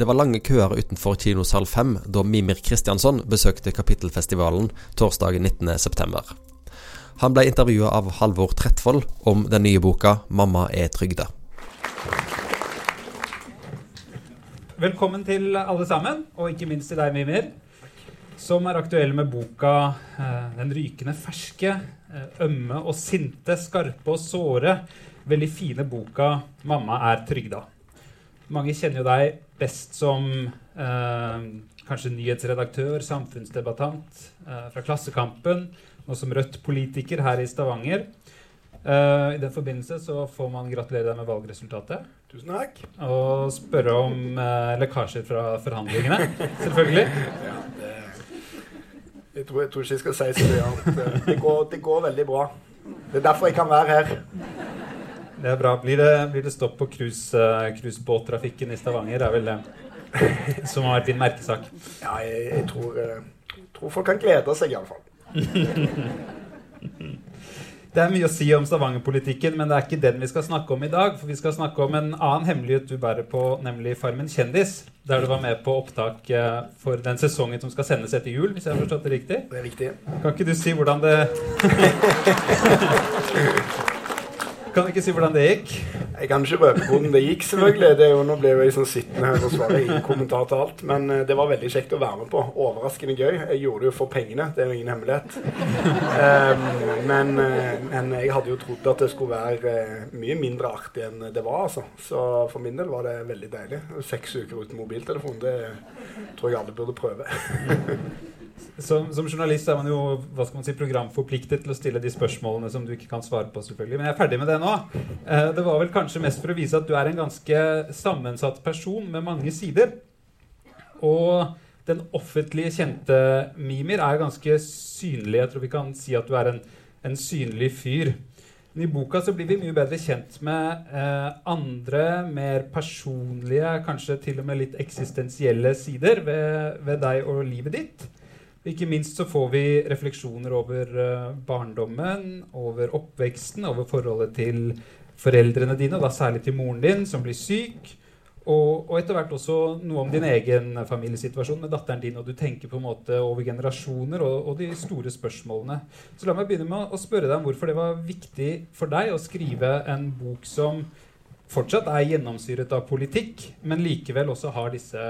Det var lange køer utenfor kinosal 5 da Mimir Kristiansson besøkte Kapittelfestivalen torsdag 19.9. Han ble intervjua av Halvor Trettvoll om den nye boka 'Mamma er trygda'. Velkommen til alle sammen, og ikke minst til deg, Mimir, som er aktuell med boka eh, 'Den rykende ferske'. Eh, ømme og sinte, skarpe og såre. Veldig fine boka 'Mamma er trygda'. Mange kjenner jo deg best som eh, kanskje nyhetsredaktør, samfunnsdebattant eh, fra Klassekampen, og som Rødt-politiker her i Stavanger. Eh, I den forbindelse så får man gratulere deg med valgresultatet. Tusen takk. Og spørre om eh, lekkasjer fra forhandlingene, selvfølgelig. Ja, det, jeg, tror, jeg tror ikke jeg skal si så mye annet. Det går, det går veldig bra. Det er derfor jeg kan være her. Det er bra. Blir det, blir det stopp på cruisebåttrafikken uh, i Stavanger? Er vel det som har vært din merkesak? Ja, jeg, jeg tror, uh, tror, folk kan glede seg, iallfall. det er mye å si om Stavanger-politikken, men det er ikke den vi skal snakke om i dag. For vi skal snakke om en annen hemmelighet du bærer på, nemlig Farmen kjendis. Der du var med på opptak uh, for den sesongen som skal sendes etter jul, hvis jeg har forstått det riktig? Det er riktig. Kan ikke du si hvordan det Kan du ikke si hvordan det gikk? Jeg kan ikke røpe hvordan det gikk, selvfølgelig. Det jo, nå ble jeg sånn sittende her og svarer ingen kommentar til alt. Men uh, det var veldig kjekt å være med på. Overraskende gøy. Jeg gjorde det jo for pengene, det er jo ingen hemmelighet. Um, men, uh, men, jeg hadde jo trodd at det skulle være uh, mye mindre artig enn det var, altså. Så for min del var det veldig deilig. Seks uker uten mobiltelefon, det tror jeg alle burde prøve. Som, som, journalist er man jo hva skal man si, programforpliktet til å stille de spørsmålene som du ikke kan svare på. selvfølgelig. Men jeg er ferdig med det nå. Eh, det var vel kanskje mest for å vise at du er en ganske sammensatt person med mange sider. Og den offentlige kjente Mimir er ganske synlig. Jeg tror vi kan si at du er en, en synlig fyr. Men I boka så blir vi mye bedre kjent med eh, andre, mer personlige, kanskje til og med litt eksistensielle sider ved, ved deg og livet ditt. Ikke minst så får vi refleksjoner over uh, barndommen, over oppveksten, over forholdet til foreldrene dine, og da særlig til moren din, som blir syk. Og, og etter hvert også noe om din egen familiesituasjon med datteren din. Og du tenker på en måte over generasjoner og, og de store spørsmålene. Så la meg begynne med å spørre deg om hvorfor det var viktig for deg å skrive en bok som fortsatt er gjennomsyret av politikk, men likevel også har disse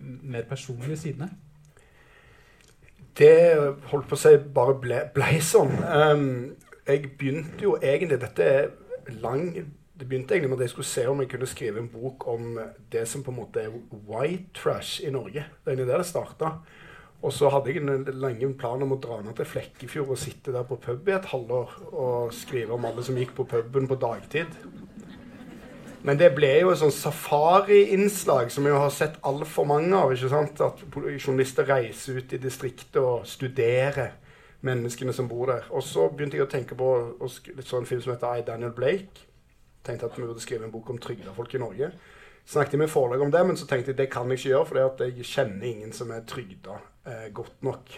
mer personlige sidene det holdt på å si bare ble, ble sånn. Um, jeg begynte jo egentlig Dette er lang Det begynte egentlig med at jeg skulle se om jeg kunne skrive en bok om det som på en måte er white trash i Norge. Det er egentlig der det starta. Og så hadde jeg en lenge plan om å dra ned til Flekkefjord og sitte der på pub i et halvår og skrive om alle som gikk på puben på dagtid. Men det ble jo et sånn safari-innslag som vi har sett altfor mange av. ikke sant? At journalister reiser ut i distriktet og studerer menneskene som bor der. Og så begynte jeg å tenke på litt sånn film som heter I, Daniel Blake. Tenkte at vi burde skrive en bok om trygda folk i Norge. Snakket med forlaget om det, men så tenkte jeg det kan jeg ikke gjøre, for jeg kjenner ingen som er trygda eh, godt nok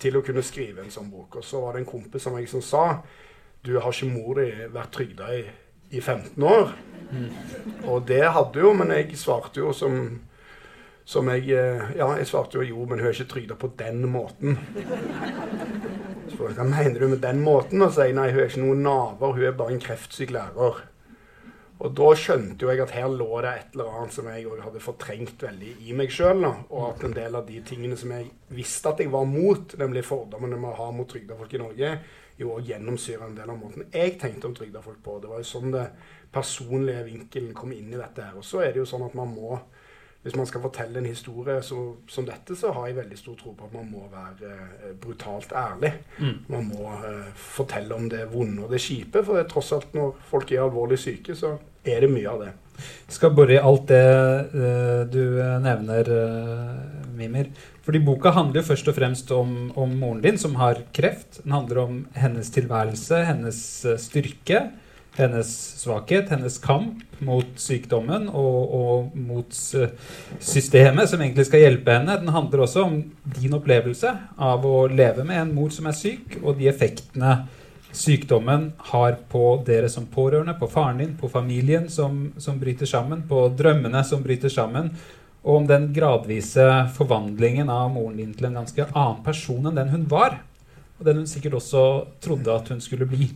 til å kunne skrive en sånn bok. Og så var det en kompis som jeg som sa du har ikke mor di vært trygda i i 15 år. Og det hadde jo, men jeg svarte jo som som jeg eh, Ja, jeg svarte jo jo, men hun er ikke trygda på den måten. Så hva mener du med den måten? Og sier nei, hun er ikke noen naver, hun er bare en kreftsyk lærer. Og da skjønte jo jeg at her lå det et eller annet som jeg hadde fortrengt veldig i meg sjøl. Og at en del av de tingene som jeg visste at jeg var mot, nemlig fordommene vi har mot trygda folk i Norge, jo òg gjennomsyrer en del av måten jeg tenkte om trygda folk på. Det var jo sånn det personlige vinkelen kom inn i dette her. Og så er det jo sånn at man må hvis man skal fortelle en historie så, som dette, så har jeg veldig stor tro på at man må være eh, brutalt ærlig. Mm. Man må eh, fortelle om det vonde og det kjipe, for det er tross alt når folk er alvorlig syke, så er det mye av det. Jeg skal bore i alt det uh, du nevner, uh, Mimir. Fordi boka handler jo først og fremst om, om, moren din, som har kreft. Den handler om hennes tilværelse, hennes eh, styrke, hennes svakhet, hennes kamp mot sykdommen og, og, mot systemet som egentlig skal hjelpe henne. Den handler også om din opplevelse av å leve med en mor som er syk, og de effektene sykdommen har på dere som pårørende, på faren din, på familien som, som bryter sammen, på drømmene som bryter sammen, og om den gradvise forvandlingen av moren din til en ganske annen person enn den hun var. Og den hun sikkert også trodde at hun skulle bli.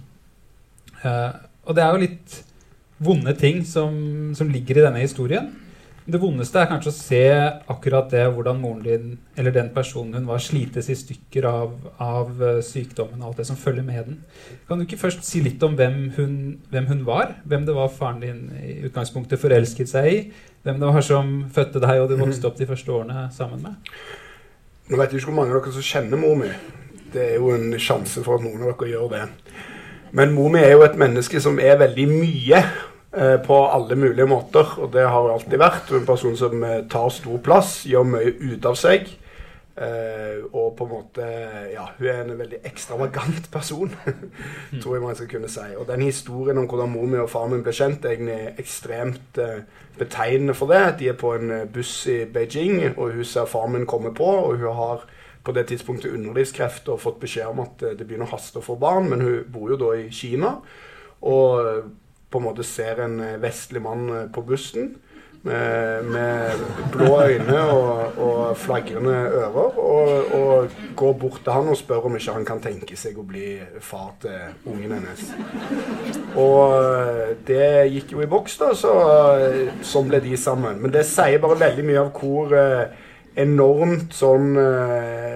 Eh, og det er jo litt vonde ting som, som ligger i denne historien. Det vondeste er kanskje å se akkurat det, hvordan moren din, eller den personen hun var, slites i stykker av, av uh, sykdommen og alt det som følger med den. Kan du ikke først si litt om hvem hun, hvem hun, var? Hvem det var faren din i utgangspunktet forelsket seg i? Hvem det var som fødte deg og du vokste opp de første årene sammen med? Nå vet jeg ikke hvor mange av dere som kjenner mor mi. Det er jo en sjanse for at noen av dere gjør det. Men mor mi er jo et menneske som er veldig mye. Eh, på alle mulige måter, og det har hun alltid vært. En person som eh, tar stor plass, gjør mye ut av seg. Eh, og på en måte Ja, hun er en veldig ekstravagant person, tror jeg man skal kunne si. Og den historien om hvordan mor mi og far min ble kjent, er egentlig ekstremt eh, betegnende for det. De er på en buss i Beijing, og hun ser far min komme på. Og hun har på det tidspunktet underlivskreft og fått beskjed om at det begynner å haste å få barn, men hun bor jo da i Kina. Og på en måte ser en eh, vestlig mann eh, på bussen med, med blå øyne og, og flagrende ører, og, og, går bort til han og spør om ikke han kan tenke seg å bli far til ungen hennes. Og eh, det gikk jo i boks, da, så sånn ble de sammen. Men det sier bare veldig mye av hvor enormt sånn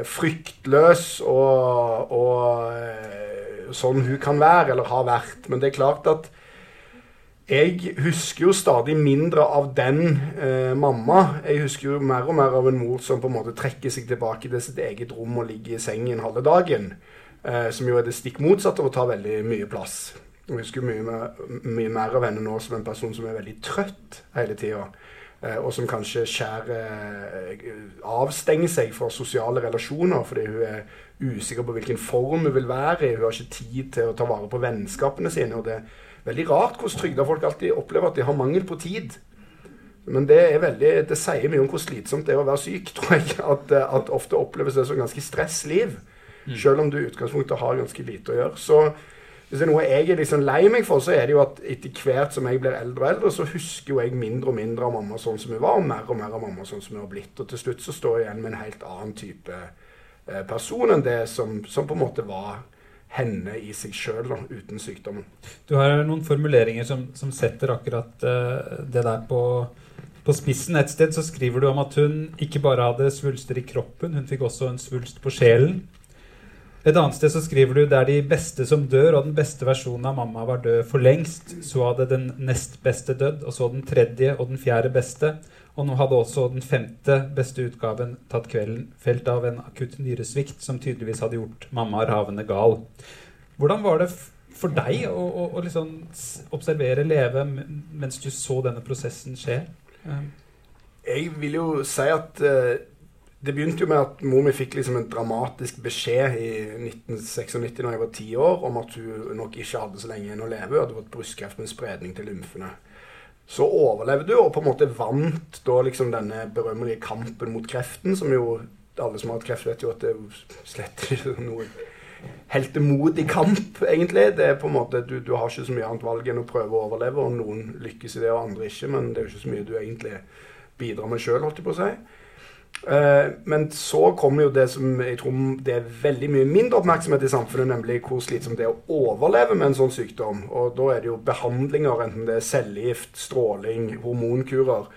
fryktløs og, og sånn hun kan være, eller har vært. Men det er klart at jeg husker jo stadig mindre av den eh, mamma. Jeg husker jo mer og mer av en mor som på en måte trekker seg tilbake til sitt eget rom og ligger i sengen halve dagen. Eh, som jo er det stikk motsatte av å ta veldig mye plass. Jeg husker mye, mye mer av henne nå som en person som er veldig trøtt hele tida. Eh, og som kanskje skjærer eh, avstenger seg fra sosiale relasjoner fordi hun er usikker på hvilken form hun vil være i. Hun har ikke tid til å ta vare på vennskapene sine. og det er veldig rart hvordan trygda folk alltid opplever at de har mangel på tid. Men det, er veldig, det sier mye om hvor slitsomt det er å være syk, tror jeg. At, at ofte oppleves det som ganske stressliv. Mm. Selv om du i utgangspunktet har ganske lite å gjøre. Så hvis det er noe jeg er liksom lei meg for, så er det jo at etter hvert som jeg blir eldre og eldre, så husker jo jeg mindre og mindre av mamma sånn som hun var, og mer og mer av mamma sånn som hun har blitt. Og til slutt så står jeg igjen med en helt annen type eh, person enn det som, som på en måte var henne i seg sjøl, uten sykdommen. Du har noen formuleringer som, som setter akkurat uh, det der på, på, spissen. Et sted så skriver du om at hun ikke bare hadde svulster i kroppen, hun fikk også en svulst på sjelen. Et annet sted så skriver du det er de beste som dør, og den beste versjonen av mamma var død for lengst. Så hadde den nest beste dødd, og så den tredje og den fjerde beste. Og nå hadde også den femte beste utgaven tatt kvelden, felt av en akutt nyresvikt som tydeligvis hadde gjort mamma ravende gal. Hvordan var det for deg å, å, å liksom observere, leve, mens du så denne prosessen skje? Jeg vil jo si at uh, det begynte jo med at mor mi fikk liksom en dramatisk beskjed i 1996 da jeg var ti år, om at hun nok ikke hadde så lenge igjen å leve. Hun hadde fått brystkreft med spredning til lymfene så overlevde hun og på en måte vant da liksom denne berømmelige kampen mot kreften, som jo alle som har hatt kreft, vet jo at det er slett ikke noe heltemodig kamp, egentlig. Det er på en måte, du, du, har ikke så mye annet valg enn å prøve å overleve, og noen lykkes i det, og andre ikke. Men det er jo ikke så mye du egentlig bidrar med sjøl, holdt jeg på å si. Uh, men så kommer jo det som jeg tror det er veldig mye mindre oppmerksomhet i samfunnet, nemlig hvor slitsomt det er å overleve med en sånn sykdom. Og da er det jo behandlinger, enten det er cellegift, stråling, hormonkurer,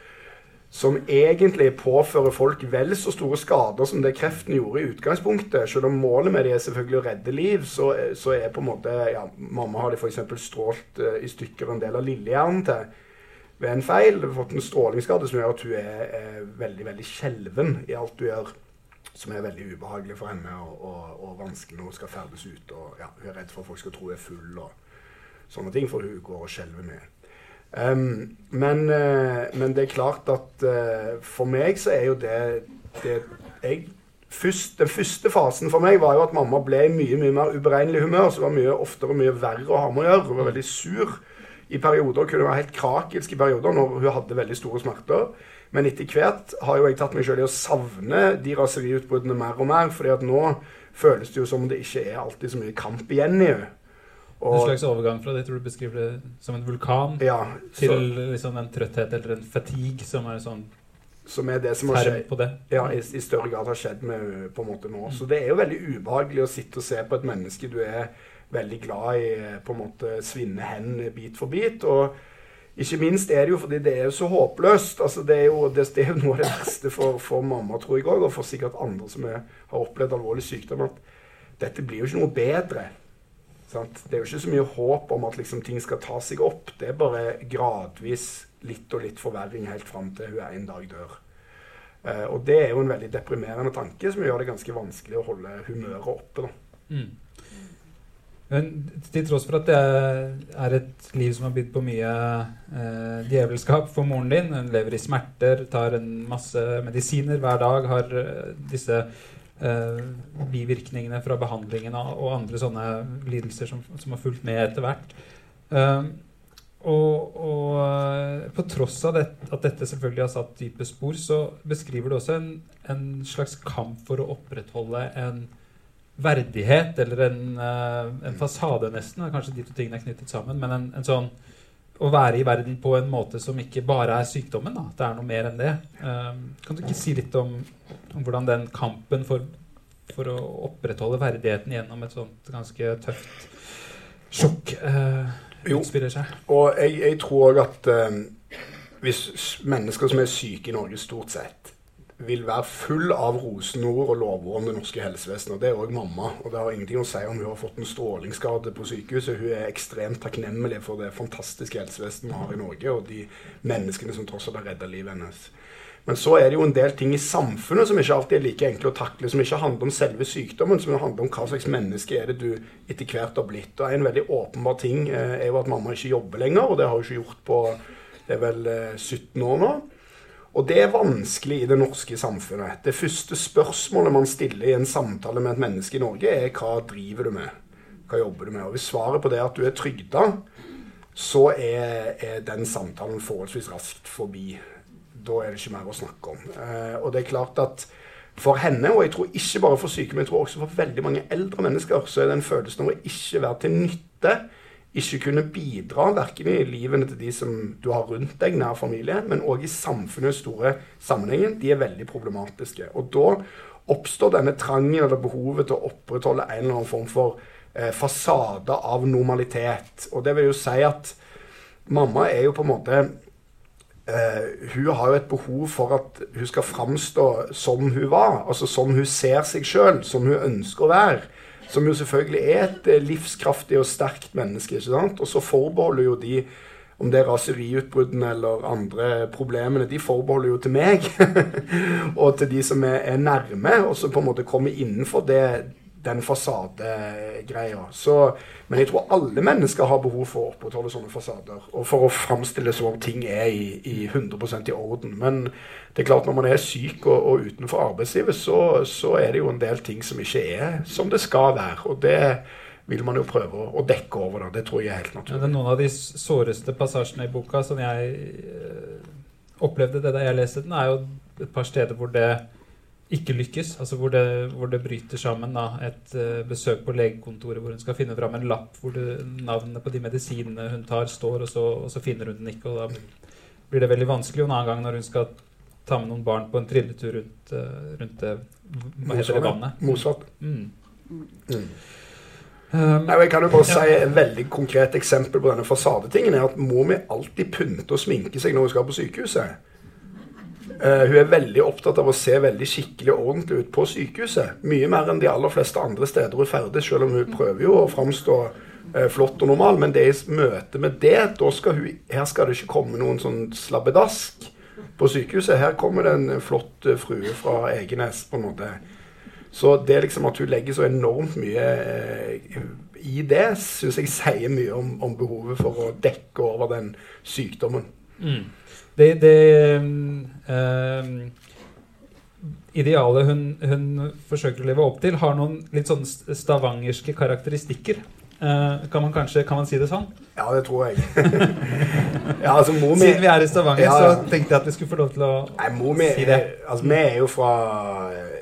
som egentlig påfører folk vel så store skader som det kreften gjorde i utgangspunktet. Selv om målet med det er selvfølgelig å redde liv, så, så er på en måte ja, Mamma har de f.eks. strålt uh, i stykker en del av lillehjernen til ved en feil. Du har fått en strålingsskade som gjør at hun er, er veldig veldig skjelven i alt du gjør. Som er veldig ubehagelig for henne og, og, og vanskelig når hun skal ferdes ut. Og, ja, hun er redd for at folk skal tro hun er full og sånne ting, for hun går og skjelver med. Um, men, uh, men, det er klart at uh, for meg så er jo det, det jeg, først, Den første fasen for meg var jo at mamma ble i mye mye mer uberegnelig humør. Så det var mye oftere mye verre å ha med å gjøre. Hun var veldig sur i perioder kunne være helt krakelsk i perioder når hun hadde veldig store smerter. Men etter hvert har jo jeg tatt meg sjøl i å savne de raseriutbruddene mer og mer. fordi at nå føles det jo som om det ikke er alltid så mye kamp igjen i henne. En slags overgang fra det tror du beskriver det som en vulkan ja, til liksom en trøtthet eller en fatigue som er sånn Som er det som har skjedd på det. ja, i, i større grad har skjedd med på en måte nå. Så det er jo veldig ubehagelig å sitte og se på et menneske du er veldig glad i, på en måte svinne hen bit for bit. og ikke minst er det jo fordi det er jo så håpløst. altså Det er jo, det, det er jo noe av det verste for, for mamma, tror jeg òg, og for sikkert andre som er, har opplevd alvorlig sykdom, at dette blir jo ikke noe bedre. Sant? Det er jo ikke så mye håp om at liksom, ting skal ta seg opp. Det er bare gradvis litt og litt forverring helt fram til hun en dag dør. Eh, og det er jo en veldig deprimerende tanke som gjør det ganske vanskelig å holde humøret oppe. da. Mm. Men til tross for at det er et liv som har bydd på mye eh, djevelskap for moren din, hun lever i smerter, tar en masse medisiner hver dag, har eh, disse eh, bivirkningene fra behandlingen og, andre sånne lidelser som, som har fulgt med etter hvert. Eh, og, og eh, på tross av det, at dette selvfølgelig har satt dype spor, så beskriver du også en, en slags kamp for å opprettholde en verdighet, eller en, eh, en fasade, nesten. Kanskje de to tingene er knyttet sammen. Men en, en sånn å være i verden på en måte som ikke bare er sykdommen. Da. Det er noe mer enn det. Um, kan du ikke si litt om, om hvordan den kampen for, for, å opprettholde verdigheten gjennom et sånt ganske tøft sjokk uh, utspiller seg? Og jeg, jeg tror òg at um, hvis mennesker som er syke i Norge, stort sett vil være full av rosenord og lovord om det norske helsevesenet. Det er òg mamma. Og det har ingenting å si om hun har fått en strålingsskade på sykehuset. Hun er ekstremt takknemlig for det fantastiske helsevesenet vi har i Norge, og de menneskene som tross alt har redda livet hennes. Men så er det jo en del ting i samfunnet som ikke alltid er like enkle å takle, som ikke handler om selve sykdommen, som handler om hva slags menneske er det du etter hvert har blitt. Og En veldig åpenbar ting eh, er jo at mamma ikke jobber lenger, og det har hun ikke gjort på det er vel 17 år nå. Og det er vanskelig i det norske samfunnet. Det første spørsmålet man stiller i en samtale med et menneske i Norge, er hva driver du med? Hva jobber du med? Og hvis svaret på det er at du er trygda, så er, er, den samtalen forholdsvis raskt forbi. Da er det ikke mer å snakke om. Eh, og det er klart at for henne, og jeg tror ikke bare for syke, men jeg tror også for veldig mange eldre mennesker, så er den følelsen av å ikke være til nytte ikke kunne bidra verken i livene til de som du har rundt deg, nær familie, men òg i samfunnets store sammenhengen, de er veldig problematiske. Og da oppstår denne trangen eller behovet til å opprettholde en eller annen form for eh, fasade av normalitet. Og det vil jo si at mamma er jo på en måte eh, Hun har jo et behov for at hun skal framstå som hun var, altså som hun ser seg sjøl, som hun ønsker å være. Som jo selvfølgelig er et eh, livskraftig og sterkt menneske. ikke sant? Og så forbeholder jo de om det er raseriutbruddene eller andre problemene, de forbeholder jo til meg. og til de som er, er, nærme, og som på en måte kommer innenfor det, den fasadegreia. Men jeg tror alle mennesker har behov for å opprettholde sånne fasader. Og for å framstille som om ting er i, i 100% i orden. Men det er klart når man er syk og, og utenfor arbeidslivet, så, så, er det jo en del ting som ikke er som det skal være. Og det vil man jo prøve å, dekke over. Da. Det tror jeg er helt naturlig. Ja, det er noen av de såreste passasjene i boka som jeg øh, opplevde det da jeg leste den, er jo et par steder hvor det ikke lykkes. altså Hvor det, hvor det bryter sammen. da, Et uh, besøk på legekontoret hvor hun skal finne fram en lapp hvor det, navnet på de medisinene hun tar, står, og så, og så, finner hun den ikke. og Da blir det veldig vanskelig. Og en annen gang når hun skal ta med noen barn på en trilletur rundt, uh, rundt det hva heter det vannet? Mosvat. Mm. Mm. Um, jeg kan jo bare si Et veldig konkret eksempel på denne fasadetingen er at må vi alltid pynte og sminke seg når vi skal på sykehuset? Uh, hun er veldig opptatt av å se veldig skikkelig og ordentlig ut på sykehuset. Mye mer enn de aller fleste andre steder hun ferdes, selv om hun prøver jo å framstå uh, flott og normal. Men det er i møte med det, da skal hun, her skal det ikke komme noen sånn slabbedask på sykehuset. Her kommer det en flott uh, frue fra Egenes, på en måte. Så det liksom at hun legger så enormt mye i det, syns jeg sier mye om, om, behovet for å dekke over den sykdommen. Mm det, det um, idealet hun, hun, forsøker å leve opp til, har noen litt sånn stavangerske karakteristikker. Uh, kan man kanskje kan man si det sånn? Ja, det tror jeg. ja, altså, mi, Siden vi er i Stavanger, ja, så tenkte jeg at vi skulle få lov til å Nei, mi, si det. Altså, vi er jo fra eh,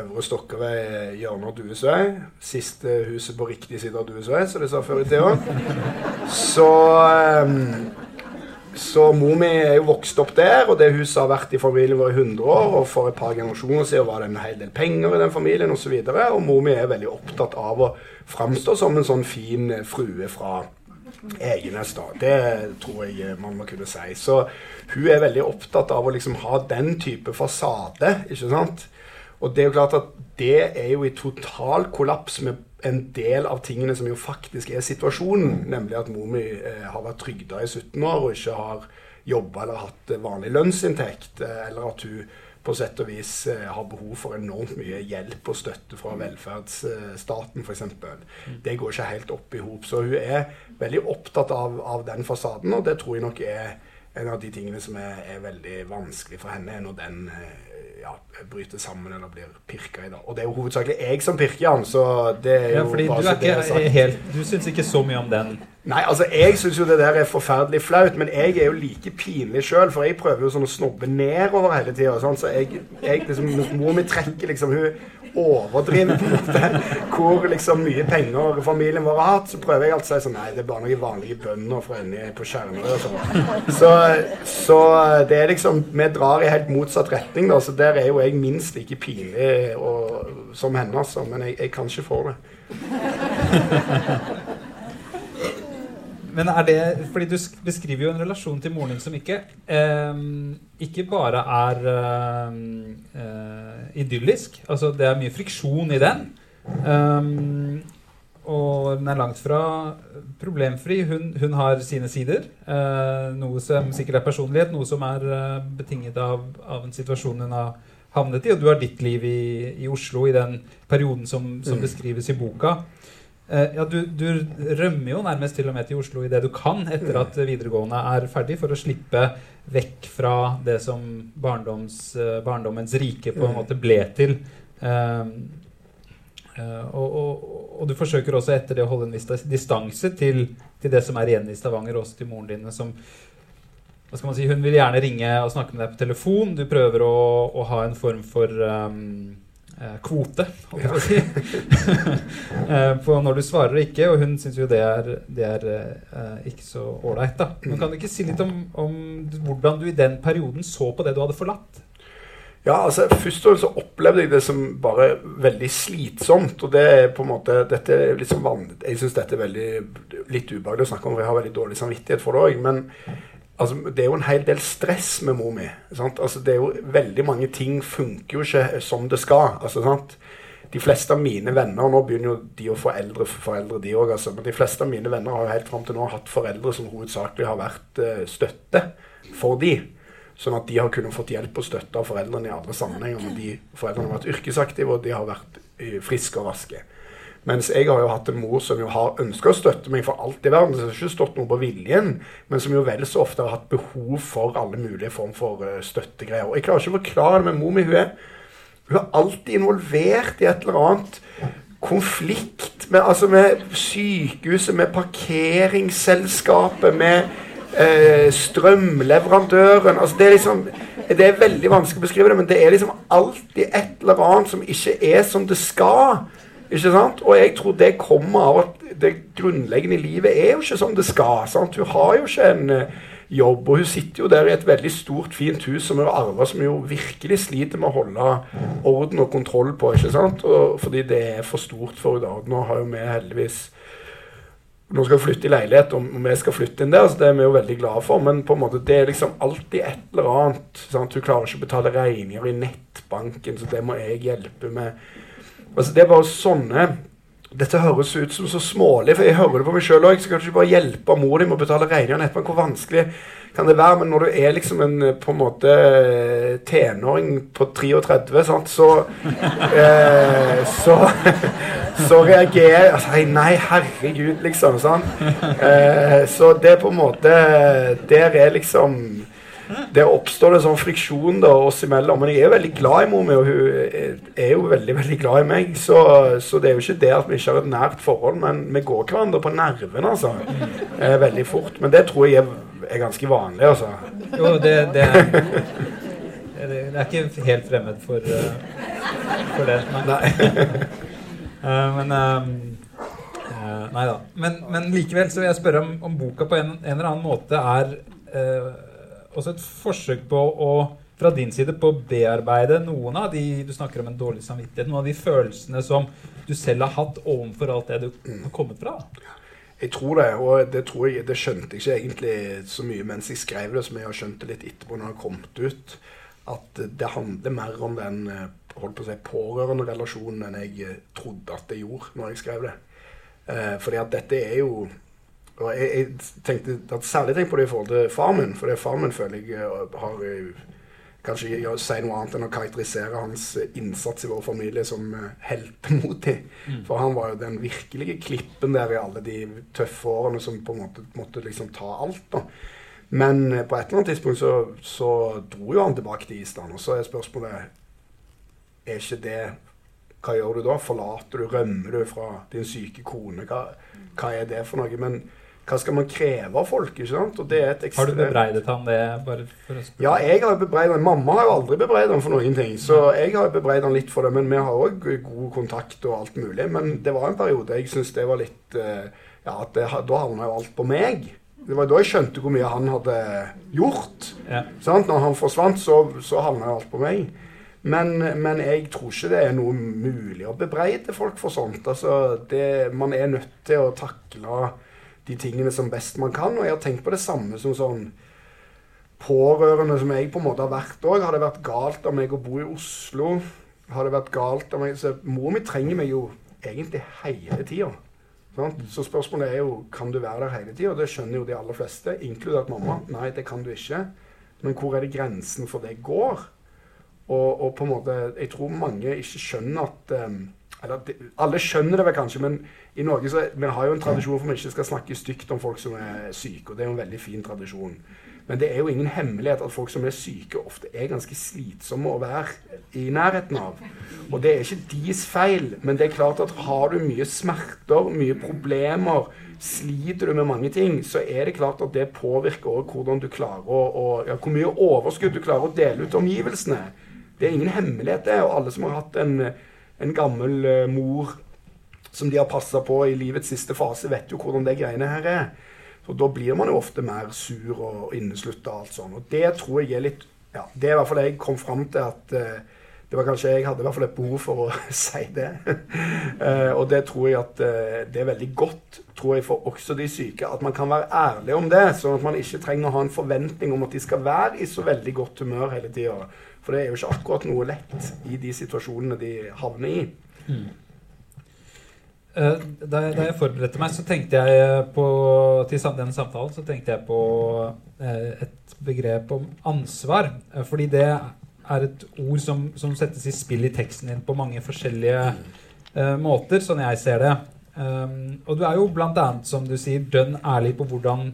Øvre Stokkervei, hjørnet av Duesøy. Siste huset på riktig side av Duesøy, som de sa før i tida. Så um, så mor mi er jo vokst opp der, og det huset har vært i familien vår i 100 år. Og for et par generasjoner siden var det en hel del penger i den familien osv. Og, så og mor mi er veldig opptatt av å framstå som en sånn fin frue fra Egenes. da. Det tror jeg man må kunne si. Så hun er veldig opptatt av å liksom ha den type fasade. ikke sant? Og det er jo klart at det er jo i total kollaps med en del av tingene som jo faktisk er situasjonen. Nemlig at mor mi eh, har vært trygda i 17 år og ikke har jobba eller hatt vanlig lønnsinntekt. Eh, eller at hun på sett og vis eh, har behov for enormt mye hjelp og støtte fra velferdsstaten f.eks. Det går ikke helt opp i hop. Så hun er veldig opptatt av, av, den fasaden, og det tror jeg nok er en av de tingene som er, er veldig vanskelig for henne, er når den eh, ja, bryter sammen eller blir pirka i. da. Og det er jo hovedsakelig jeg som pirker han, så det er jo ja, fordi bare du er ikke helt, Du syns ikke så mye om den? Nei, altså jeg syns jo det der er forferdelig flaut, men jeg er jo like pinlig sjøl, for jeg prøver jo sånn å snobbe nedover hele tida. Sånn, så jeg, jeg liksom, Mor mi trekker liksom Hun overdriver på en måte hvor liksom mye penger familien vår har hatt, så prøver jeg alltid å si sånn Nei, det er bare noen vanlige bønder fra inni på Skjermøy og sånn. Så, så, det er liksom Vi drar i helt motsatt retning, da, så der er jo jeg minst like pinlig og, som henne, altså. Men jeg, jeg kan ikke få det. Men er det Fordi du beskriver jo en relasjon til moren din som ikke eh, ikke bare er eh, idyllisk. Altså det er mye friksjon i den. Um, og den er langt fra problemfri. Hun, hun har sine sider. Eh, noe som sikkert er personlighet, noe som er eh, betinget av, av, en situasjon hun har havnet i. Og du har ditt liv i, i Oslo i den perioden som, som mm. beskrives i boka. Eh, ja, du, du, rømmer jo nærmest til og med til Oslo i det du kan etter at videregående er ferdig, for å slippe vekk fra det som barndoms, eh, barndommens rike på en måte ble til. Uh, og, og, og, du forsøker også etter det å holde en viss distanse til, til, det som er igjen i Stavanger, også til moren din. som hva skal man si, Hun vil gjerne ringe og snakke med deg på telefon. Du prøver å, å ha en form for um, Eh, kvote, holdt jeg på å si, eh, på når du svarer og ikke. Og hun syns jo det er, det er uh, ikke så ålreit. Men kan du ikke si litt om, om, hvordan du i den perioden så på det du hadde forlatt? Ja, altså Først og fremst så opplevde jeg det som bare veldig slitsomt. og det er på en måte, dette er sånn vanlig, Jeg syns dette er veldig litt ubehagelig å snakke om, for jeg har veldig dårlig samvittighet for det òg. Altså, det er jo en hel del stress med mor mi. Altså, det er jo Veldig mange ting funker jo ikke som det skal. Altså, sant? De fleste av mine venner Nå begynner jo de å få eldre foreldre, de òg. Altså, men de fleste av mine venner har jo helt fram til nå hatt foreldre som hovedsakelig har vært uh, støtte for de. Sånn at de har kunnet fått hjelp og støtte av foreldrene i andre sammenhenger. Men de foreldrene har vært yrkesaktive, og de har vært uh, friske og raske. Mens jeg har jo hatt en mor som jo har ønska å støtte meg for alt i verden. Det har ikke stått noe på viljen, men som jo vel så ofte har hatt behov for alle mulige form for uh, støttegreier. Og jeg klarer ikke å forklare det, men mor mi hun er, hun er alltid involvert i et eller annet konflikt med, altså med sykehuset, med parkeringsselskapet, med eh, strømleverandøren altså det, er liksom, det er veldig vanskelig å beskrive det, men det er liksom alltid et eller annet som ikke er som det skal. Ikke sant? Og jeg tror det kommer av at det grunnleggende i livet er jo ikke som det skal. Sant? Hun har jo ikke en uh, jobb, og hun sitter jo der i et veldig stort, fint hus som hun har arva, som jo virkelig sliter med å holde orden og kontroll på. ikke sant? Og, fordi det er for stort for henne. Nå har jo vi heldigvis nå skal vi flytte i leilighet, og vi skal flytte inn der, så det er vi jo veldig glade for. Men på en måte, det er liksom alltid et eller annet. Sant? Hun klarer ikke å betale regninger i nettbanken, så det må jeg hjelpe med. Altså, det er bare sånne dette høres ut som så smålig, for jeg hører det på meg sjøl òg. Kan du ikke bare hjelpe mor di med å betale regningene etterpå. Hvor vanskelig kan det være? Men når du er liksom en på en måte tenåring på 33, sant, så eh, Så, så reagerer altså, Nei, herregud, liksom. Sant? Eh, så det er på en måte Der er liksom der oppstår det sånn friksjon da, oss imellom. Men jeg er veldig glad i mor mi, og hun er jo veldig veldig glad i meg. Så, så, det er jo ikke det at vi ikke har et nært forhold, men vi går hverandre på nervene altså, eh, veldig fort. Men det tror jeg er, er ganske vanlig. altså. Jo, det, det, er, det, er ikke helt fremmed for, uh, for det. Nei. uh, men um, uh, Nei da. Men, men, likevel så vil jeg spørre om, om boka på en, en eller annen måte er også et forsøk på å fra din side på å bearbeide noen av de du snakker om en dårlig samvittighet, noen av de følelsene som du selv har hatt overfor alt det du har kommet fra? Jeg tror det, og det, tror jeg, det skjønte jeg ikke egentlig så mye mens jeg skrev det, som jeg har skjønt det litt etterpå når det har kommet ut. At det handler mer om den holdt på å si, pårørenderelasjonen enn jeg trodde at det gjorde når jeg skrev det. Eh, fordi at dette er jo og jeg, jeg tenkte at Særlig tenkt på det i forhold til far min, for far min føler jeg eh, har kanskje si noe annet enn å karakterisere hans innsats i vår familie som heltemodig. Mm. For han var jo den virkelige klippen der i alle de tøffe årene som på en måte måtte liksom ta alt. da. Men på et eller annet tidspunkt så, så dro jo han tilbake til Island. Og så er spørsmålet er ikke det Hva gjør du da? Forlater du? Rømmer du fra din syke kone? Hva, hva er det for noe? Men hva skal man kreve av folk? ikke sant? har du bebreidet han det? bare for å Ja, jeg har bebreidet han. Mamma har jo aldri bebreidet han for noen ting. Så jeg har bebreidet han litt for det. Men vi har òg god kontakt og alt mulig. Men det var en periode jeg syns det var litt eh, Ja, det, da havna jo alt på meg. Det var da jeg skjønte hvor mye han hadde gjort. Ja. Når han forsvant, så, så havna jo alt på meg. Men, men, jeg tror ikke det er noe mulig å bebreide folk for sånt. Altså, det, man er nødt til å takle de tingene som best man kan. Og jeg har tenkt på det samme som sånn pårørende som jeg på en måte har vært òg. Har det vært galt av meg å bo i Oslo? Har det vært galt av meg Så Mor mi trenger meg jo egentlig hele tida. Så spørsmålet er jo kan du være der hele tida. Det skjønner jo de aller fleste, inkludert mamma. Nei, det kan du ikke. Men hvor er det grensen for det går? Og, og, på en måte, jeg tror mange ikke skjønner at um, eller Alle skjønner det vel kanskje, men i Norge så vi har jo en tradisjon for at vi ikke skal snakke stygt om folk som er syke. og Det er jo en veldig fin tradisjon. Men det er jo ingen hemmelighet at folk som er syke, ofte er ganske slitsomme å være i nærheten av. Og det er ikke deres feil, men det er klart at har du mye smerter, mye problemer, sliter du med mange ting, så er det klart at det påvirker også hvordan du klarer å, å ja, Hvor mye overskudd du klarer å dele ut til omgivelsene. Det er ingen hemmelighet, det. Og alle som har hatt en, en gammel uh, mor som de har passa på i livets siste fase, vet jo hvordan det greiene her er. Så da blir man jo ofte mer sur og inneslutta og alt sånt. Og det tror jeg er litt ja, Det er i hvert fall det jeg kom fram til at uh, det var kanskje Jeg hadde i hvert fall et behov for å si det. uh, og det tror jeg at uh, det er veldig godt tror jeg for også de syke. At man kan være ærlig om det, sånn at man ikke trenger å ha en forventning om at de skal være i så veldig godt humør hele tida. For det er jo ikke akkurat noe lett i de situasjonene de havner i. Mm. Uh, da, jeg, da, jeg forberedte meg, så tenkte jeg på til den samtalen så tenkte jeg på uh, et begrep om ansvar. Uh, fordi det er et ord som, som, settes i spill i teksten din på mange forskjellige måter, sånn jeg ser det. Um, og du er jo bl.a., som du sier, dønn ærlig på hvordan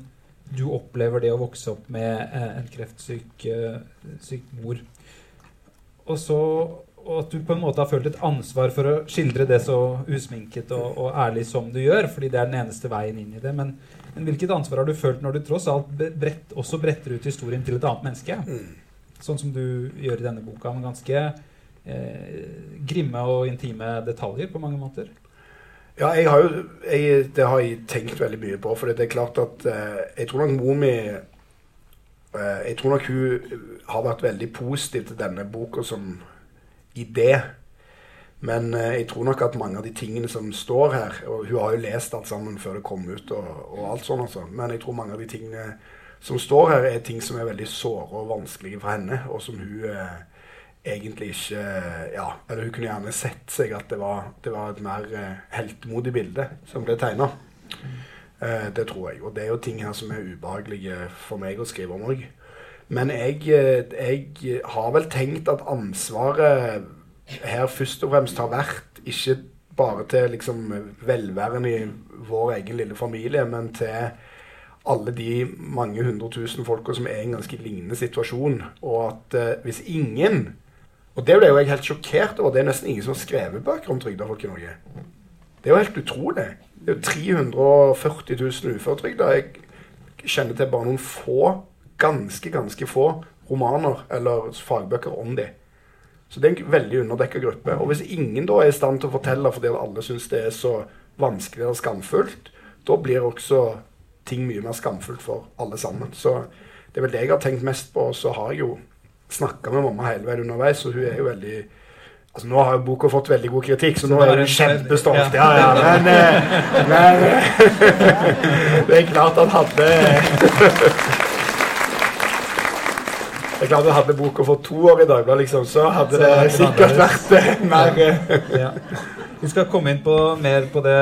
du opplever det å vokse opp med en kreftsyk syk mor. Og, så, og at du på en måte har følt et ansvar for å skildre det så usminket og, og, ærlig som du gjør, fordi det er den eneste veien inn i det. Men, men hvilket ansvar har du følt når du tross alt brett, også bretter ut historien til et annet menneske? Mm. Sånn som du gjør i denne boka, med ganske eh, grimme og intime detaljer på mange måter. Ja, jeg har jo, jeg, det har jeg tenkt veldig mye på. For det er klart at eh, jeg tror nok mor mi jeg tror nok hun har vært veldig positiv til denne boka som idé. Men eh, jeg tror nok at mange av de tingene som står her Og hun har jo lest alt sammen før det kom ut, og, og alt sånt, altså. Men jeg tror mange av de tingene som står her, er ting som er veldig såre og vanskelige for henne, og som hun eh, egentlig ikke Ja, eller hun kunne gjerne sett seg at det var, det var et mer eh, heltemodig bilde som ble tegna. Eh, det tror jeg. Og det er jo ting her som er ubehagelige for meg å skrive om òg. Men jeg, eh, jeg, har vel tenkt at ansvaret her først og fremst har vært ikke bare til liksom velværen i vår egen lille familie, men til alle de mange hundre tusen folka som er i en ganske lignende situasjon. Og at uh, hvis ingen Og det ble jo jeg helt sjokkert over. Det er nesten ingen som har skrevet bøker om trygda folk i Norge. Det er jo helt utrolig. Det er jo 340 000 uføretrygda. Jeg kjenner til bare noen få, ganske, ganske få romaner eller fagbøker om de. Så det er en veldig underdekka gruppe. Og hvis ingen da er i stand til å fortelle fordi alle syns det er så vanskelig og skamfullt, da blir også ting mye mer skamfullt for alle sammen. Så det er vel det jeg har tenkt mest på. Og så har jeg jo snakka med mamma hele veien underveis, og hun er jo veldig Altså Nå har jo boka fått veldig god kritikk, så nå er hun kjempestolt. Ja, ja, men, eh, men Det er klart at hadde Det er klart at Hadde boka fått to år i Dagbladet, liksom, så hadde det sikkert vært eh, mer ja. Vi skal komme inn på mer på det,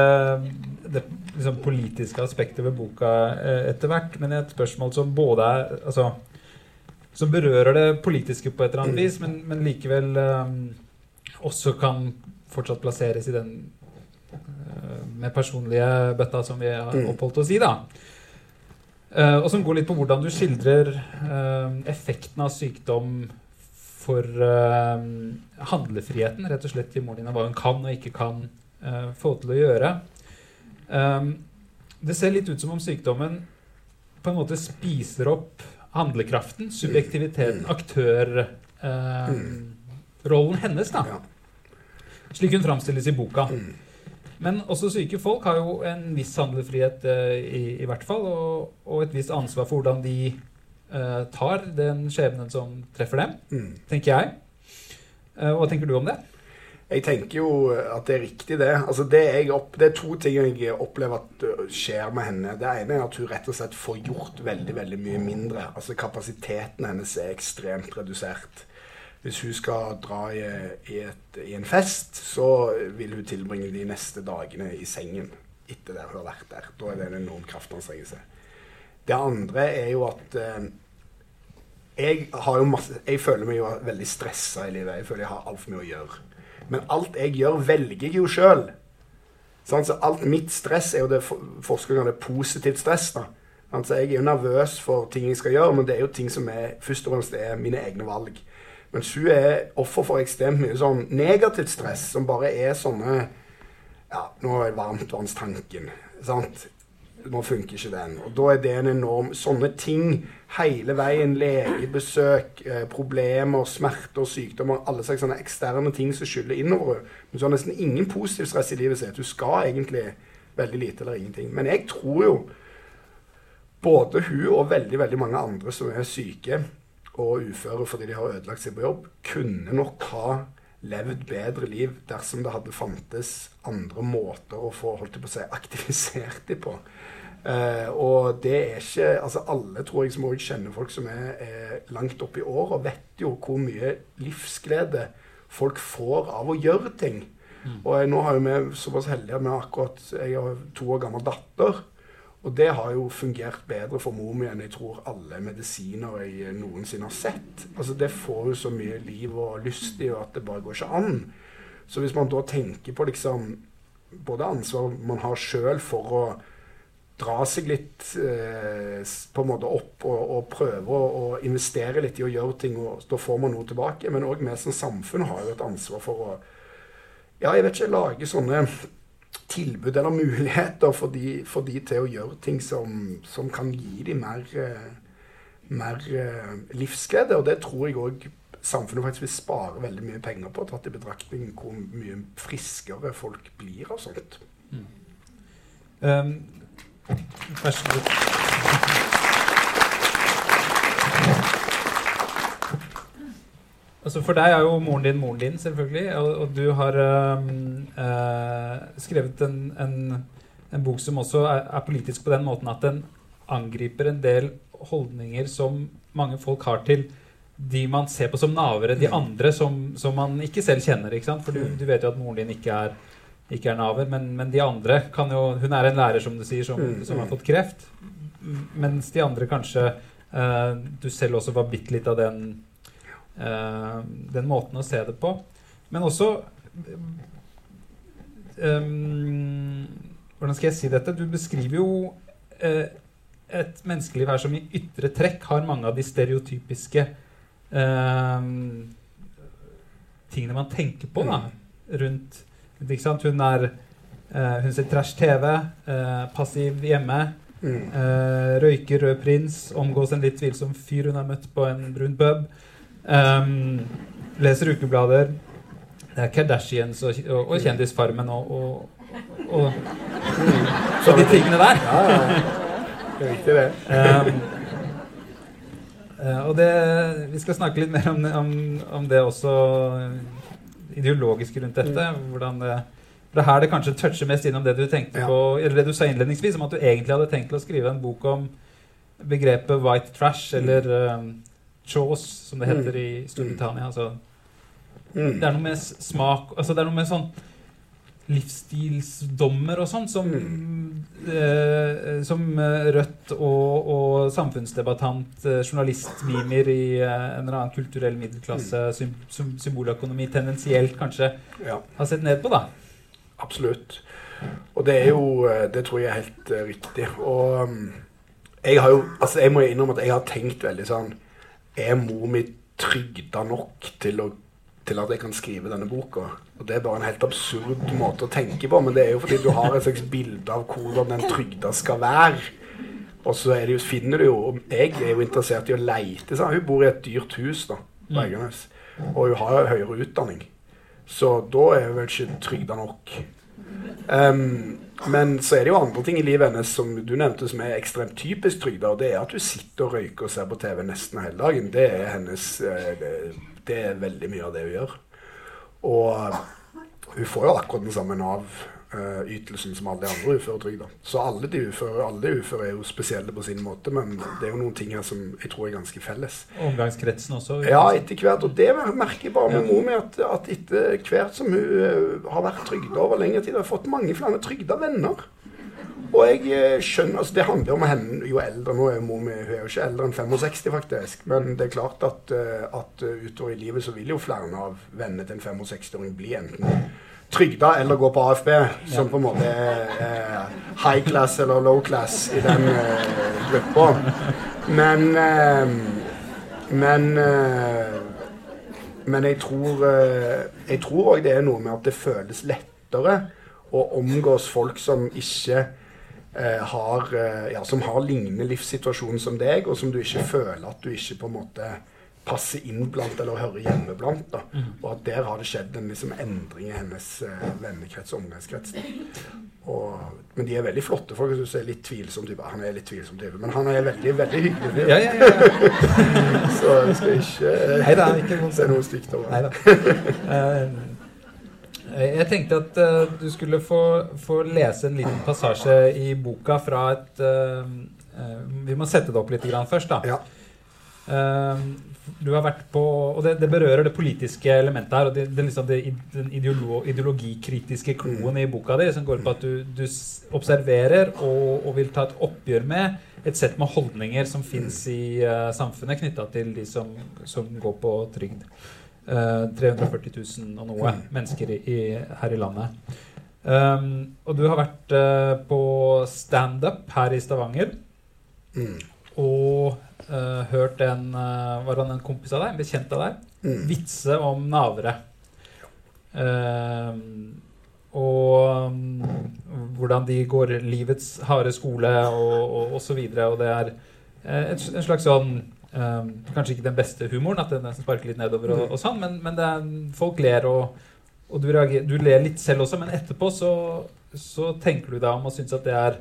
det liksom, politiske aspektet ved boka eh, etter hvert, men et spørsmål som både er altså, Som berører det politiske på et eller annet vis, men, men likevel um, også kan fortsatt plasseres i den uh, med personlige bøtta som vi har Mm. oppholdt oss i. da. Uh, og som går litt på hvordan du skildrer uh, effekten av sykdom for handlefriheten, rett og slett til moren din, hva hun kan og ikke kan få til å gjøre. Det ser litt ut som om sykdommen på en måte spiser opp handlekraften, subjektiviteten, aktørrollen hennes, da. Slik hun framstilles i boka. Men også syke folk har jo en viss handlefrihet eh, i, i hvert fall, og, og et visst ansvar for hvordan de uh, tar den skjebnen som treffer dem, Mm. tenker jeg. Uh, hva tenker du om det? Jeg tenker jo at det er riktig, det. Altså det, opp, det er to ting jeg opplever at skjer med henne. Det ene er at hun rett og slett får gjort veldig veldig mye mindre. Altså Kapasiteten hennes er ekstremt redusert. Hvis hun skal dra i, et, i en fest, så vil hun tilbringe de neste dagene i sengen etter det hun har vært der. Da er det en enorm kraftanstrengelse. Det andre er jo at eh, jeg, jo masse, jeg føler meg jo veldig stressa i livet. Jeg føler jeg har altfor mye å gjøre. Men alt jeg gjør, velger jeg jo sjøl. Så alt mitt stress er jo det for- forskerne kaller positivt stress. da. Så jeg er jo nervøs for ting jeg skal gjøre, men det er jo ting som er, først og fremst er mine egne valg. Mens hun er offer for ekstremt mye sånn negativt stress, som bare er sånne Ja, nå er varmtvannstanken. sant? Nå funker ikke den. Og da er det en enorm Sånne ting hele veien. Legebesøk, eh, problemer, smerter, sykdommer. Alle slags sånne eksterne ting som skyller innover henne. Men så har nesten ingen positiv stress i livet sitt. Hun skal egentlig veldig lite eller ingenting. Men jeg tror jo både hun og veldig, veldig mange andre som er syke og uføre fordi de har ødelagt seg på jobb, kunne nok ha levd bedre liv dersom det hadde fantes andre måter å få holdt det på å si, aktivisert dem på. Uh, og det er ikke altså Alle tror jeg som også kjenner folk som er, er langt oppe i åra, vet jo hvor mye livsglede folk får av å gjøre ting. Og jeg, nå har jo vi såpass heldige at vi akkurat Jeg har to år gammel datter. Og det har jo fungert bedre for mor enn jeg tror alle medisiner jeg noensinne har sett. Altså Det får jo så mye liv og lyst i, at det bare går ikke an. Så hvis man da tenker på liksom både ansvar man har sjøl for å dra seg litt eh, på en måte opp og, og prøve å investere litt i å gjøre ting, og da får man noe tilbake. Men òg vi som samfunn har jo et ansvar for å ja, jeg vet ikke, lage sånne tilbud eller muligheter for de, for de til å gjøre ting som, som kan gi dem mer, eh, mer eh, livsglede. Og det tror jeg òg samfunnet faktisk vil spare veldig mye penger på, tatt i betraktning hvor mye friskere folk blir av sånt. Um, vær så. Altså For deg er jo moren din moren din, selvfølgelig. Og, og du har um, eh, skrevet en, en, en bok som også er, er politisk på den måten at den angriper en del holdninger som mange folk har til de man ser på som navere, de andre som, som man ikke selv kjenner. ikke sant? For du, du vet jo at moren din ikke er, ikke er naver, men, men de andre kan jo Hun er en lærer, som du sier, som, Mm, som har mm. fått kreft. Mens de andre kanskje eh, Du selv også var bitte litt av den den måten å se det på. Men også um, Hvordan skal jeg si dette? Du beskriver jo uh, et menneskeliv her som i ytre trekk har mange av de stereotypiske uh, tingene man tenker på da, rundt? Hun er uh, Hun ser trash-TV, eh, passiv hjemme, Mm. Eh, røyker rød prins, omgås en litt tvilsom fyr hun har møtt på en brun pub. Ehm, leser ukeblader. Det er Kardashians og, og, og Kjendisfarmen og, og, og, de tingene der. Ja, ja. Det er viktig, det. Ehm, Eh, og det, vi skal snakke litt mer om, om, om det også ideologisk rundt dette. Mm. hvordan det det er her det kanskje toucher mest innom det du tenkte Ja. på, eller det du sa innledningsvis, om at du egentlig hadde tenkt å skrive en bok om begrepet white trash, eller um, chaws, som det heter i Storbritannia. Altså, Mm. det er noe med smak altså Det er noe med sånn livsstilsdommer og sånn som, eh, som eh, Rødt og, og samfunnsdebattant, eh, journalist Mimir i eh, en eller annen kulturell middelklasse, sym, sym, symboløkonomi, tendensielt kanskje Ja. har sett ned på, da. Absolutt. Og det er jo eh, Det tror jeg er helt eh, riktig. Og um, jeg har jo Altså, jeg må innrømme at jeg har tenkt veldig sånn Er mor mi trygda nok til, å, til at jeg kan skrive denne boka? Og det er bare en helt absurd måte å tenke på, men det er jo fordi du har et slags bilde av hvordan den trygda skal være. Og så er det jo, finner du jo og Jeg er jo interessert i å leite. Sånn. Hun bor i et dyrt hus da, på Mm. Eiganes. Og hun har jo høyere utdanning. Så da er hun vel ikke trygda nok. Um, men så er det jo andre ting i livet hennes som du nevnte som er ekstremt typisk trygda. Og det er at hun sitter og røyker og ser på TV nesten hele dagen. Det er hennes eh, det, er veldig mye av det hun gjør. Og hun får jo akkurat den samme Nav-ytelsen som alle de andre uføretrygda. Så alle de uføre, alle uføre er jo spesielle på sin måte, men det er jo noen ting her som jeg tror er ganske felles. Omgangskretsen også. Ja, etter hvert. Og det merker jeg bare med mor mi, at, at etter hvert som hun eh, har vært trygda over lengre tid, har jeg fått mange flere trygda venner. Og jeg eh, skjønner, altså Det handler om henne jo eldre Nå er mor mi hun er jo ikke eldre enn 65, faktisk. Men det er klart at, eh, at eh, utover i livet så vil jo flere av vennene til en 65-åring bli enten trygda eller gå på AFB, som på en måte er high class eller low class i den eh, gruppa. Men eh, Men eh, Men jeg tror eh, Jeg tror òg det er noe med at det føles lettere å omgås folk som ikke har Ja, som har lignende livssituasjon som deg, og som du ikke føler at du ikke på en måte passer inn blant eller hører hjemme blant. da. Og at der har det skjedd en liksom, endring i hennes eh, vennekrets og omgangskrets. Og, men de er veldig flotte folk. Du ser er litt tvilsom type. Han er litt tvilsom type, men han er veldig veldig hyggelig. Ja, ja, ja. ja. Så jeg skal ikke eh, Neida, ikke noen... se noe stygt over det. Eh, jeg tenkte at uh, du skulle få, få lese en liten passasje i boka fra et uh, uh, Vi må sette det opp litt grann først, da. Ja. Du har vært på, og det, det berører det politiske elementet her. og det, det, liksom det, Den ideolo, ideologikritiske kloen i boka di, som går på at du, du observerer og, og vil ta et oppgjør med et sett med holdninger som fins i uh, samfunnet knytta til de som, som går på trygd. Uh, 340 000 og noe mennesker i, i, her i landet. Um, og du har vært uh, på standup her i Stavanger Mm. og eh, hørt en uh, Var han en kompis av deg? En bekjent av deg? Mm. Vitse om navere. Uh, og um, hvordan de går livets harde skole og, og, og så videre. Og det er en, en slags sånn eh, Kanskje ikke den beste humoren, at den sparker litt nedover, og, og sånn, men, men det er, folk ler, og, og du, reager, du ler litt selv også, men etterpå så, så tenker du deg om og syns at det er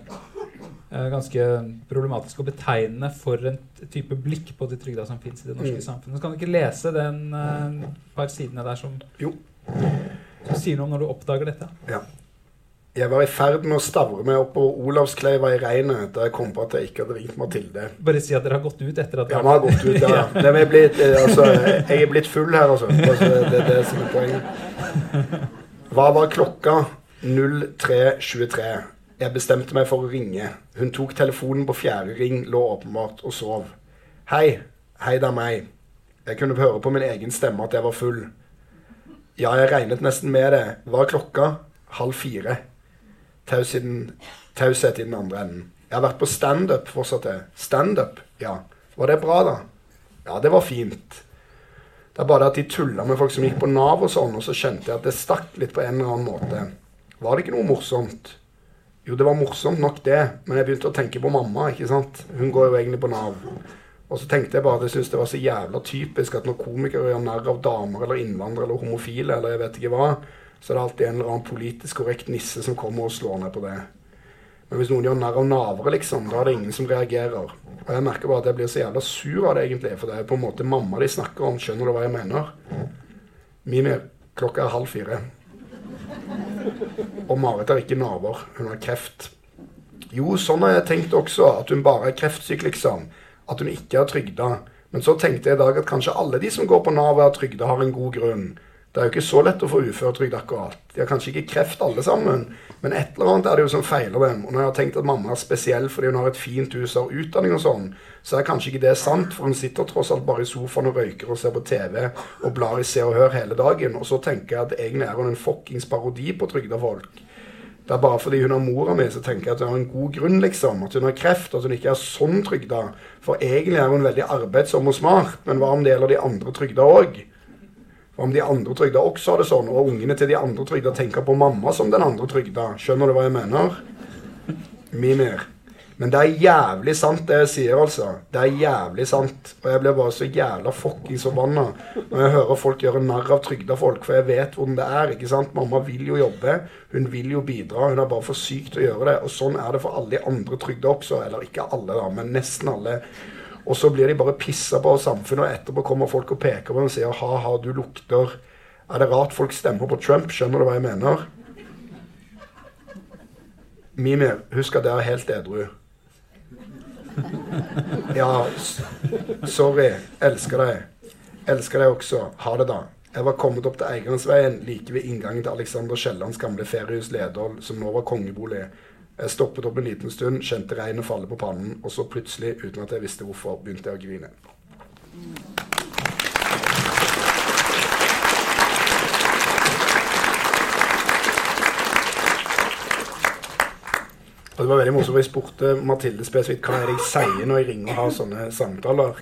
ganske problematisk og betegnende for en type blikk på de trygda som fins i det norske Mm. samfunnet. Så kan du ikke lese den uh, par sidene der som, Jo. som sier noe om når du oppdager dette? Ja. Jeg var i ferd med å stavre meg oppover Olavskleiva i regnet da jeg kom på at jeg ikke hadde ringt Mathilde. Bare si at dere har gått ut etter at Ja, vi har gått ut, ja. ja. er blitt, eh, altså, jeg er blitt full her, altså. altså det er det som er poenget. Hva var klokka? 03.23. Jeg bestemte meg for å ringe. Hun tok telefonen på fjerde ring, lå åpenbart og sov. Hei. Hei, det er meg. Jeg kunne høre på min egen stemme at jeg var full. Ja, jeg regnet nesten med det. Hva er klokka? Halv fire. Taushet i i den andre enden. Jeg har vært på standup, fortsatte jeg. Standup? Ja. Var det bra, da? Ja, det var fint. Det er bare at de tulla med folk som gikk på Nav og sånn, og så skjønte jeg at det stakk litt på en eller annen måte. Var det ikke noe morsomt? Jo, det var morsomt nok det, men jeg begynte å tenke på mamma, ikke sant. Hun går jo egentlig på Nav. Og så tenkte jeg bare at jeg syntes det var så jævla typisk at når komikere gjør narr av damer eller innvandrere eller homofile eller jeg vet ikke hva, så er det alltid en eller annen politisk korrekt nisse som kommer og slår ned på det. Men hvis noen gjør narr av navere, liksom, da er det ingen som reagerer. Og jeg merker bare at jeg blir så jævla sur av det, egentlig. For det er på en måte mamma de snakker om. Skjønner du hva jeg mener? Mimir, klokka er halv fire. Og Marit har ikke naver. Hun har kreft. Jo, sånn har jeg tenkt også. At hun bare er kreftsyk, liksom. At hun ikke er trygda. Men så tenkte jeg i dag at kanskje alle de som går på Nav og er trygda, har en god grunn. Det er jo ikke så lett å få uføretrygd akkurat. De har kanskje ikke kreft alle sammen, men et eller annet er det jo som feiler dem. Og når jeg har tenkt at mamma er spesiell fordi hun har et fint hus og har utdanning og sånn, så er kanskje ikke det sant, for hun sitter tross alt bare i sofaen og røyker og ser på TV og blar i Se og Hør hele dagen. Og så tenker jeg at egentlig er hun en fuckings parodi på trygda folk. Det er bare fordi hun er mora mi, så tenker jeg at hun har en god grunn, liksom. At hun har kreft, at hun ikke er sånn trygda. For egentlig er hun veldig arbeidsom og smart. Men hva om det gjelder de andre trygda òg? Om de andre trygda også har det sånn, og ungene til de andre trygda tenker på mamma som den andre trygda? Skjønner du hva jeg mener? Mimir. Men det er jævlig sant, det jeg sier, altså. Det er jævlig sant. Og jeg blir bare så jævla fuckings forbanna når jeg hører folk gjøre narr av trygda folk, for jeg vet hvordan det er. ikke sant? Mamma vil jo jobbe, hun vil jo bidra, hun er bare for syk til å gjøre det. Og sånn er det for alle de andre trygda også. Eller ikke alle, da, men nesten alle. Og så blir de bare pissa på av samfunnet, og etterpå kommer folk og peker på dem og sier ha-ha, du lukter. Er det rart folk stemmer på Trump? Skjønner du hva jeg mener? Mimir, husk at det er helt edru. Ja, sorry. Elsker deg. Elsker deg også. Ha det, da. Jeg var kommet opp til Eigansveien like ved inngangen til Alexander Kiellands gamle feriehus Ledål, som nå var kongebolig. Jeg stoppet opp en liten stund, kjente regnet falle på pannen, og så plutselig, uten at jeg visste hvorfor, begynte jeg å grine. Og det var veldig morsomt, for Jeg spurte Mathilde spesifikt hva er det jeg sier når jeg ringer og har sånne samtaler.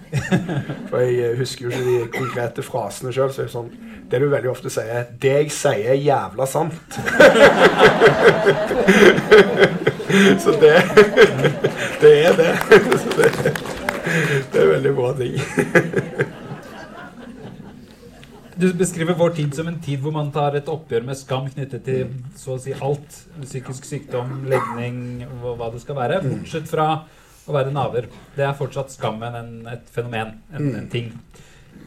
For jeg eh, husker jo ikke de konkrete frasene sjøl. Så det sånn Det du veldig ofte sier, er 'Det jeg sier, er jævla sant'. Så det Det er det. Så det, det er veldig bra ting. Du beskriver vår tid som en tid hvor man tar et oppgjør med skam knyttet til så å si alt. Psykisk sykdom, legning, hva det skal være. Bortsett fra å være naver. Det er fortsatt skammen en, et fenomen, en, en ting.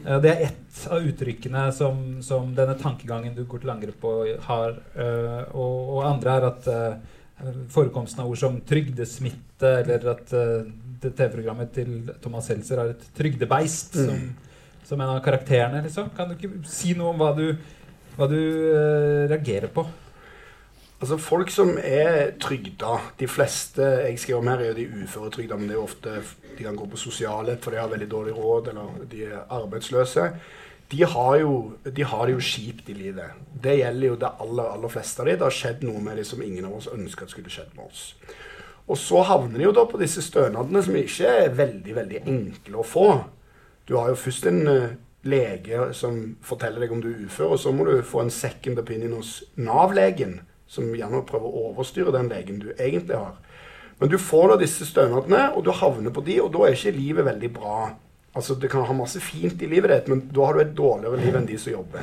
Eh, Det er ett av uttrykkene som, som denne tankegangen du går til angrep på, har. eh, Og, og andre er at eh, forekomsten av ord som trygdesmitte, eller at eh, det TV-programmet til Thomas Seltzer har et trygdebeist Mm. som, som en av karakterene. liksom. Kan du ikke si noe om hva du, hva du uh, reagerer på? Altså Folk som er trygda De fleste jeg skriver om her, er jo de uføretrygda, men det er jo ofte de kan gå på sosialhjelp for de har veldig dårlig råd, eller de er arbeidsløse. De har, jo, de har det jo kjipt i livet. Det gjelder jo det aller, aller fleste av de. Det har skjedd noe med dem som ingen av oss ønsker at skulle skjedd med oss. Og så havner de jo da på disse stønadene som ikke er veldig, veldig enkle å få. Du har jo først en eh, lege som forteller deg om du er ufør, og så må du få en second opinion hos Nav-legen, som gjerne prøver å overstyre den legen du egentlig har. Men du får da disse stønadene, og du havner på de, og da er ikke livet veldig bra. Altså, Du kan ha masse fint i livet ditt, men da har du et dårligere liv enn de som jobber.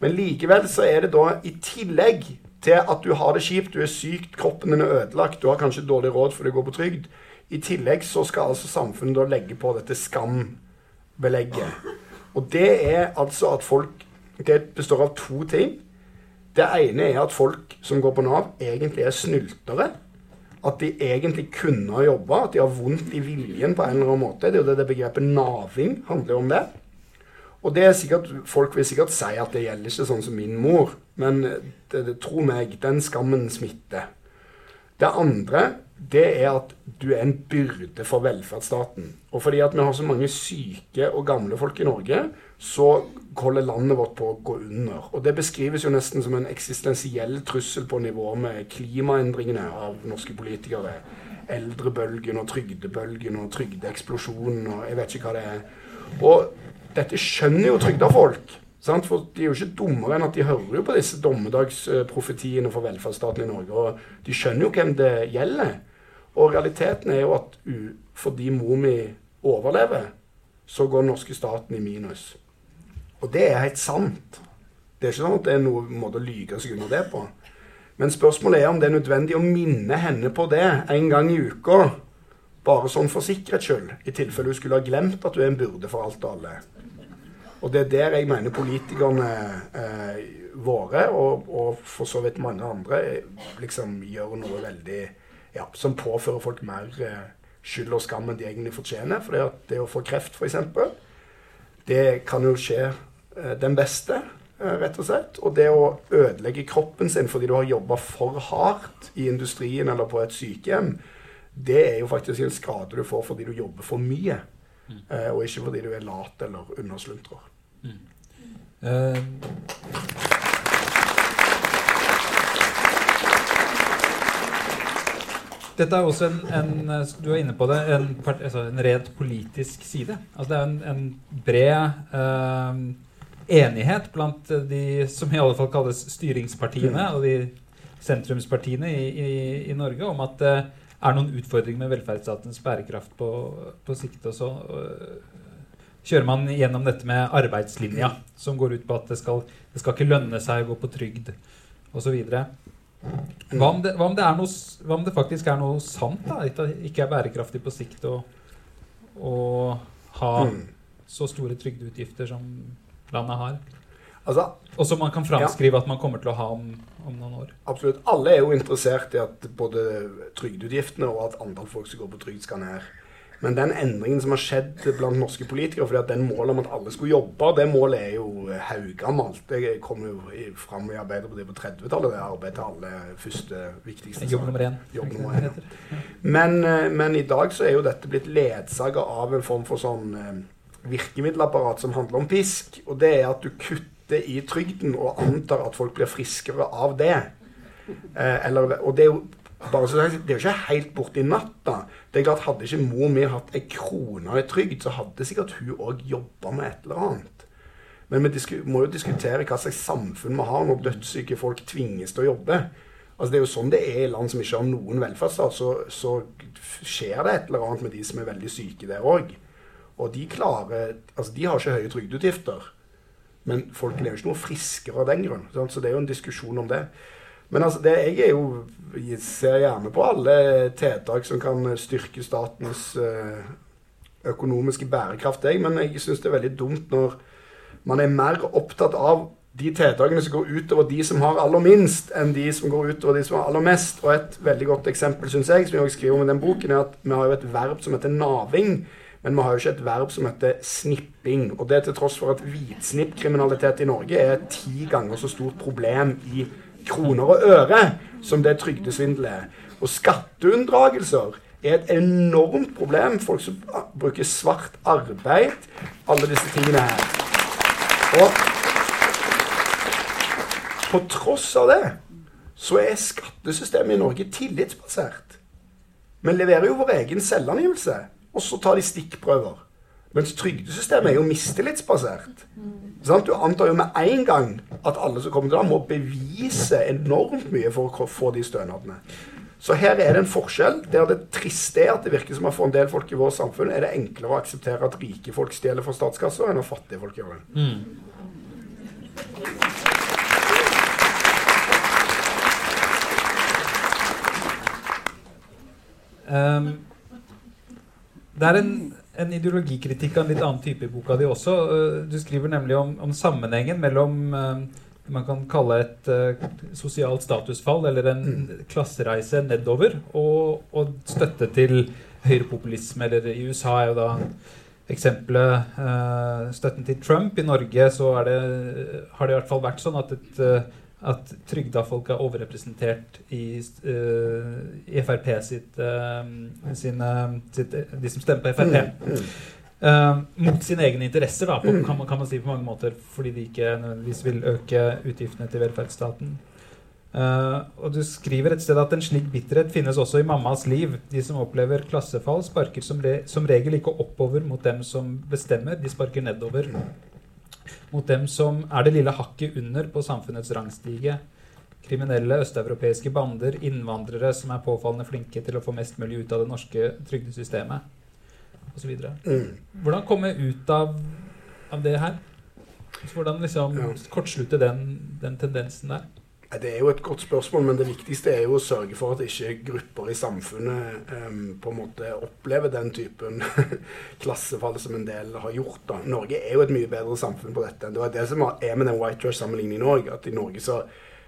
Men likevel så er det da i tillegg til at du har det kjipt, du er syk, kroppen din er ødelagt, du har kanskje dårlig råd fordi du går på trygd. I tillegg så skal altså samfunnet da legge på dette skambelegget. Og det er altså at folk Det består av to ting. Det ene er at folk som går på Nav, egentlig er snyltere. At de egentlig kunne ha jobba, at de har vondt i viljen på en eller annen måte. Det er jo det, det begrepet naving handler om det. Og det er sikkert, Folk vil sikkert si at det gjelder ikke sånn som min mor, men det, det, tro meg, den skammen smitter. Det andre det er at du er en byrde for velferdsstaten. Og fordi at vi har så mange syke og gamle folk i Norge, så holder landet vårt på å gå under. Og det beskrives jo nesten som en eksistensiell trussel på nivå med klimaendringene av norske politikere. Eldrebølgen og trygdebølgen og trygdeeksplosjonen og jeg vet ikke hva det er. Og dette skjønner jo trygda folk. Sant? For de er jo ikke dummere enn at de hører jo på disse dommedagsprofetiene for velferdsstaten i Norge. Og de skjønner jo hvem det gjelder. Og realiteten er jo at fordi mor mi overlever, så går den norske staten i minus. Og det er helt sant. Det er ikke sånn at det er noen måte å lyge seg unna det på. Men spørsmålet er om det er nødvendig å minne henne på det en gang i uka. Bare sånn for sikkerhets skyld, i tilfelle hun skulle ha glemt at du er en byrde for alt og alle. Og det er der jeg mener politikerne eh, våre, og, og, for så vidt mange andre, liksom gjør noe veldig ja, som påfører folk mer eh, skyld og skam enn de egentlig fortjener. For det, å få kreft, f.eks., det kan jo skje eh, den beste, eh, rett og slett. Og det å ødelegge kroppen sin fordi du har jobba for hardt i industrien eller på et sykehjem, det er jo faktisk en skade du får fordi du jobber for mye. Mm. Eh, og ikke fordi du er lat eller undersluntrer. Mm. Uh, dette er også en, en, du er inne på det, en, altså en rent politisk side. Altså det er en, en bred uh, enighet blant de som i alle fall kalles styringspartiene, og de sentrumspartiene i, i, i Norge, om at det er noen utfordringer med velferdsstatens bærekraft på, på sikt. og så kjører man gjennom dette med arbeidslinja, som går ut på at det skal, det skal ikke lønne seg å gå på trygd osv. Hva, om det, hva, om det noe, hva om det faktisk er noe sant? da, At det ikke er bærekraftig på sikt å, å ha mm. så store trygdeutgifter som landet har? Altså, og som man kan framskrive ja. at man kommer til å ha om, om, noen år. Absolutt. Alle er jo interessert i at både trygdeutgiftene og at antall folk som går på trygd, skal ned. Men den endringen som har skjedd blant norske politikere, fordi at den målet om at alle skulle jobbe, det målet er jo haugammelt. Det kom jo fram i Arbeiderpartiet på 30-tallet, det arbeidet til alle første viktigste Jobb nummer én. Jobb nummer én men, eh, men, i dag så er jo dette blitt ledsaga av en form for sånn eh, virkemiddelapparat som handler om pisk. Og det er at du kutter i trygden og antar at folk blir friskere av det. Eh, eller, og det er jo bare så Det er jo ikke helt borti natta. Det er klart, Hadde ikke mor mi hatt ei krone i trygd, så hadde sikkert hun òg jobba med et eller annet. Men vi må jo diskutere hva slags samfunn vi har når dødssyke folk tvinges til å jobbe. Altså Det er jo sånn det er i land som ikke har noen velferdsstat. Så, så skjer det et eller annet med de som er veldig syke der òg. Og de klarer Altså, de har ikke høye trygdeutgifter. Men folk lever ikke noe friskere av den grunn. Så det er jo en diskusjon om det. Men altså, det, jeg jo jeg ser gjerne på alle tiltak som kan styrke statens uh, økonomiske bærekraft, jeg. Men jeg syns det er veldig dumt når man er mer opptatt av de tiltakene som går utover de som har aller minst, enn de som går utover de som har aller mest. Og et veldig godt eksempel, syns jeg, som jeg også skriver om i den boken, er at vi har jo et verb som heter naving. Men vi har jo ikke et verb som heter snipping. Og det til tross for at hvitsnippkriminalitet i Norge er ti ganger så stort problem i kroner og øre som det trygdesvindel er. Og skatteunndragelser er et enormt problem. Folk som bruker svart arbeid. Alle disse tingene her. Og på tross av det så er skattesystemet i Norge tillitsbasert. Vi leverer jo vår egen selvangivelse, og så tar de stikkprøver. Mens trygdesystemet er jo mistillitsbasert. Sant? Du antar jo med en gang at alle som kommer til deg, må bevise enormt mye for å få de stønadene. Så her er det en forskjell. Der det triste er at det virker som at for en del folk i vårt samfunn er det enklere å akseptere at rike folk stjeler fra statskassa, enn at fattige folk gjør det. Mm. Um, det er en en ideologikritikk av en litt annen type i boka di også. Eh, du skriver nemlig om, om sammenhengen mellom uh, man kan kalle et uh, sosialt statusfall eller en mm. klassereise nedover, og, og, støtte til høyrepopulisme. Eller i USA er jo da eksempelet uh, støtten til Trump. I Norge så det, har det i hvert fall vært sånn at et at trygda folk er overrepresentert i, uh, i Frp sitt, uh, sine, sitt, De som stemmer på Frp. Mm. Uh, mot sine egne interesser, da, på, kan, man, kan, man, si på mange måter, fordi de ikke nødvendigvis vil øke utgiftene til velferdsstaten. og Du skriver et sted at en slik bitterhet finnes også i mammas liv. De som opplever klassefall, sparker som, re, som regel ikke oppover mot dem som bestemmer, de sparker nedover mot dem som er det lille hakket under på samfunnets rangstige. Kriminelle østeuropeiske bander, innvandrere som er påfallende flinke til å få mest mulig ut av det norske trygdesystemet osv. Mm. Hvordan komme ut av, av det her? Hvordan liksom kortslutte den, den, tendensen der? Det er jo et godt spørsmål, men det viktigste er jo å sørge for at ikke grupper i samfunnet um, på en måte opplever den typen klassefall som en del har gjort. da. Norge er jo et mye bedre samfunn på dette. Det var det som er med den White Trash-sammenligningen òg. At i Norge så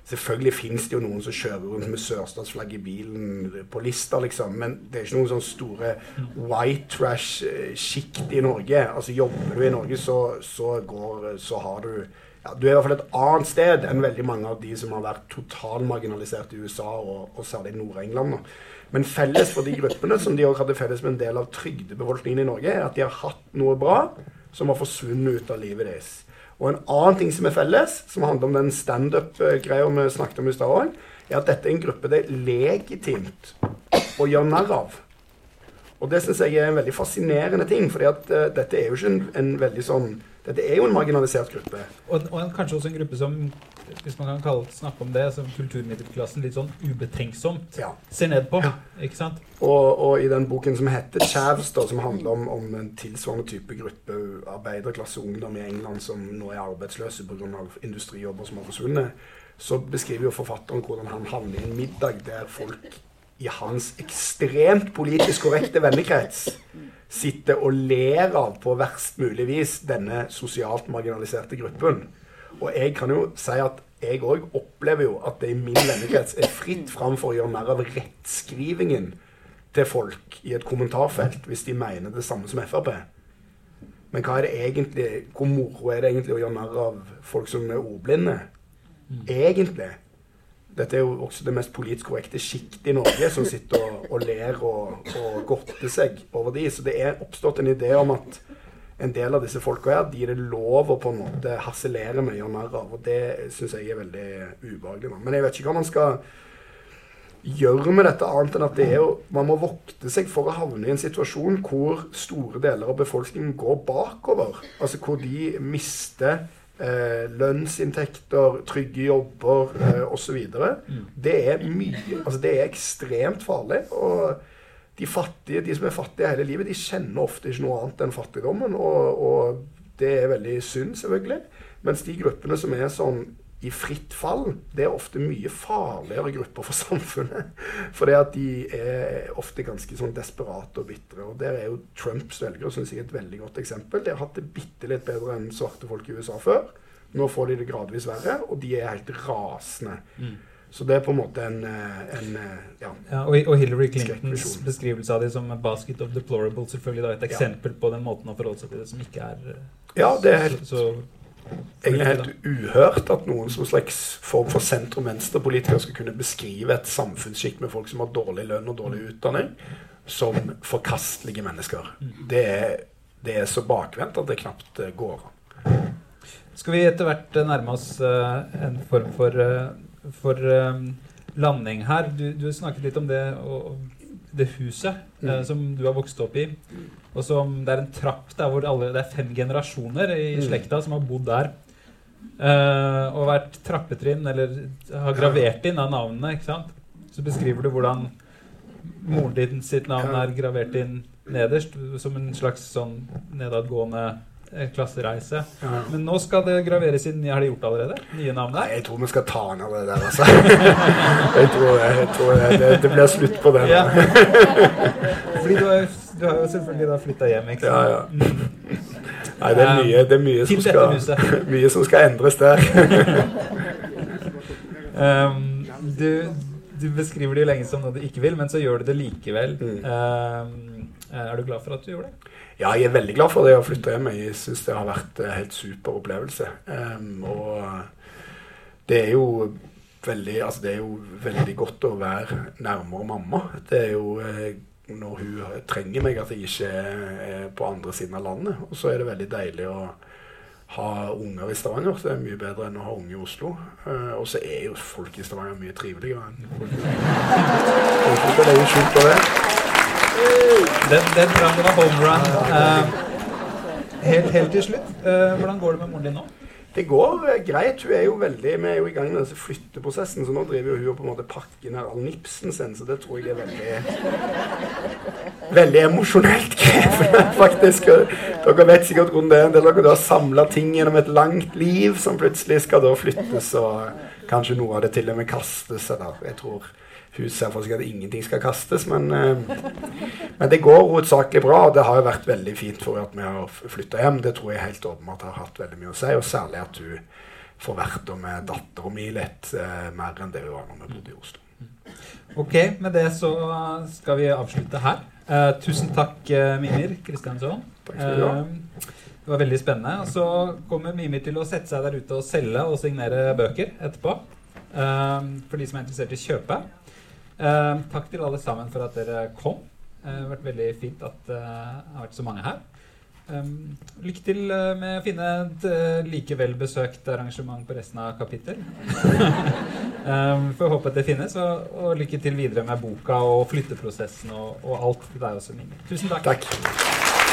Selvfølgelig finnes det jo noen som kjører rundt med sørstatsflagg i bilen på lista, liksom. Men det er ikke noen sånne store white trash-sjikt i Norge. Altså Jobber du i Norge, så, så, går, så har du ja, Du er i hvert fall et annet sted enn veldig mange av de som har vært totalmarginalisert i USA, og, og særlig Nord-England. Men felles for de gruppene, som de òg hadde felles med en del av trygdebefolkningen i Norge, er at de har hatt noe bra som har forsvunnet ut av livet deres. Og en annen ting som er felles, som handler om den standup-greia vi snakket om i stad òg, er at dette er en gruppe det er legitimt å gjøre narr av. Og det syns jeg er en veldig fascinerende ting, for uh, dette er jo ikke en, en, veldig sånn Dette er jo en marginalisert gruppe. Og, og en, kanskje også en gruppe som, hvis man kan kalle, snakke om det, som kulturmiddelklassen litt sånn ubetenksomt ja. ser ned på. Ja. ikke sant? Og, og, i den boken som heter 'Chavs', som handler om, om, en tilsvarende type gruppe arbeiderklasse ungdom i England som nå er arbeidsløse pga. industrijobber som har forsvunnet, så beskriver jo forfatteren hvordan han havner i en middag der folk i hans ekstremt politisk korrekte vennekrets sitter og ler av på verst mulig vis denne sosialt marginaliserte gruppen. Og jeg kan jo si at jeg òg opplever jo at det i min vennekrets er fritt fram for å gjøre mer av rettskrivingen til folk i et kommentarfelt hvis de mener det samme som Frp. Men hva er det egentlig, hvor moro er det egentlig å gjøre narr av folk som er ordblinde? Egentlig. Dette er jo også det mest politisk korrekte sjiktet i Norge, som sitter og, og ler og, og godter seg over de. Så det er oppstått en idé om at en del av disse folka her, de er det lov å på en måte harselere med og gjøre narr av. Og det syns jeg er veldig ubehagelig. Men jeg vet ikke hva man skal gjøre med dette, annet enn at det er jo, man må vokte seg for å havne i en situasjon hvor store deler av befolkningen går bakover. Altså hvor de mister eh, lønnsinntekter, trygge jobber eh, osv. Mm. Det er mye Altså det er ekstremt farlig. og de fattige, de som er fattige hele livet, de kjenner ofte ikke noe annet enn fattigdommen. Og, og, det er veldig synd, selvfølgelig. Mens de gruppene som er sånn i fritt fall, det er ofte mye farligere grupper for samfunnet. For det at de er ofte ganske sånn desperate og bitre. Og der er jo Trumps velgere synes jeg, et veldig godt eksempel. De har hatt det bitte litt bedre enn svarte folk i USA før. Nå får de det gradvis verre, og de er helt rasende. Mm. Så det er på en måte en, en ja, ja, og, Hillary Clintons beskrivelse av det som basket of deplorable selvfølgelig da et eksempel ja. på den måten å forholde seg til det som ikke er Ja, det er helt så, så egentlig helt uhørt at noen som slags form for sentrum-venstre-politiker skal kunne beskrive et samfunnsskikt med folk som har dårlig lønn og dårlig utdanning, som forkastelige mennesker. Det er, det er så bakvendt at det knapt eh, går an. Skal vi etter hvert eh, nærme oss uh, en form for, for landing her? Du, du, snakket litt om det, og, det huset mm. som du har vokst opp i. Og som, det er en trapp der hvor alle, det er fem generasjoner i mm. slekta som har bodd der. Uh, og vært trappetrinn, eller har gravert inn av navnene. ikke sant? Så beskriver du hvordan moren din sitt navn er gravert inn nederst, som en slags sånn nedadgående Eh, klassereise. Ja. Men nå skal det graveres inn. Har de gjort det allerede? Nye navn der? Nei, jeg tror vi skal ta ned det der, altså. jeg tror, jeg tror det, det, blir slutt på det. Ja. Fordi du har, du har jo selvfølgelig da flytta hjem, ikke sant? Ja, ja. Mm. Nei, det er mye, det er mye, som, skal, mye som skal endres der. um, du, du, beskriver det jo lenge som noe du ikke vil, men så gjør du det likevel. Mm. Um, er du glad for at du gjorde det? Ja, jeg er veldig glad for det å flytte hjem. Jeg syns det har vært en helt super opplevelse. Um, og det er jo veldig Altså, det er jo veldig godt å være nærmere mamma. Det er jo eh, når hun trenger meg, at jeg ikke er på andre siden av landet. Og så er det veldig deilig å ha unger i Stavanger. Det er mye bedre enn å ha unge i Oslo. Uh, og så er jo folk i Stavanger mye triveligere enn folk i Oslo. Det er jo skjult på det. Den, den var home run. Uh, helt, helt, til slutt, uh, hvordan går det med moren din nå? Det går eh, greit. Hun er jo veldig, Vi er jo i gang med denne flytteprosessen, så nå driver hun og på en måte pakker ned all nipsen sin, så det tror jeg er veldig Veldig emosjonelt krevende, faktisk. Dere vet sikkert hvordan det er. Av dere har samla ting gjennom et langt liv som plutselig skal da flyttes, og kanskje noe av det til og med kastes. Eller jeg tror hun ser for at ingenting skal kastes. Men, eh, men det går hovedsakelig bra. Og det har jo vært veldig fint for at vi har flytta hjem. Det tror jeg helt åpenbart har hatt veldig mye å si. Og særlig at hun får vært med dattera mi litt eh, mer enn det hun var når vi bodde i Oslo. Ok, med det så skal vi avslutte her. Eh, tusen takk, eh, Mimir Kristiansson. Takk skal du ha. Eh, det var veldig spennende. Og så kommer Mimir til å sette seg der ute og selge og signere bøker etterpå. Eh, for de som er interessert i å kjøpe. Eh, takk til alle sammen for at dere kom. Eh, det har vært veldig fint at det har vært så mange her. Um, lykke til eh, med å finne et uh, like vel besøkt arrangement på resten av kapittel. um, Får håpe at det finnes, og, og, lykke til videre med boka og flytteprosessen og, og alt til deg også, Mimir. Tusen takk. Takk.